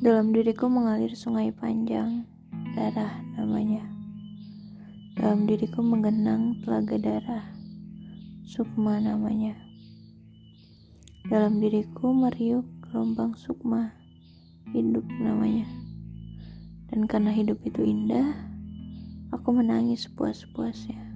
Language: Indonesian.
Dalam diriku mengalir sungai panjang, darah namanya. Dalam diriku menggenang telaga darah, sukma namanya. Dalam diriku meriuk gelombang sukma, hidup namanya. Dan karena hidup itu indah, aku menangis puas-puasnya.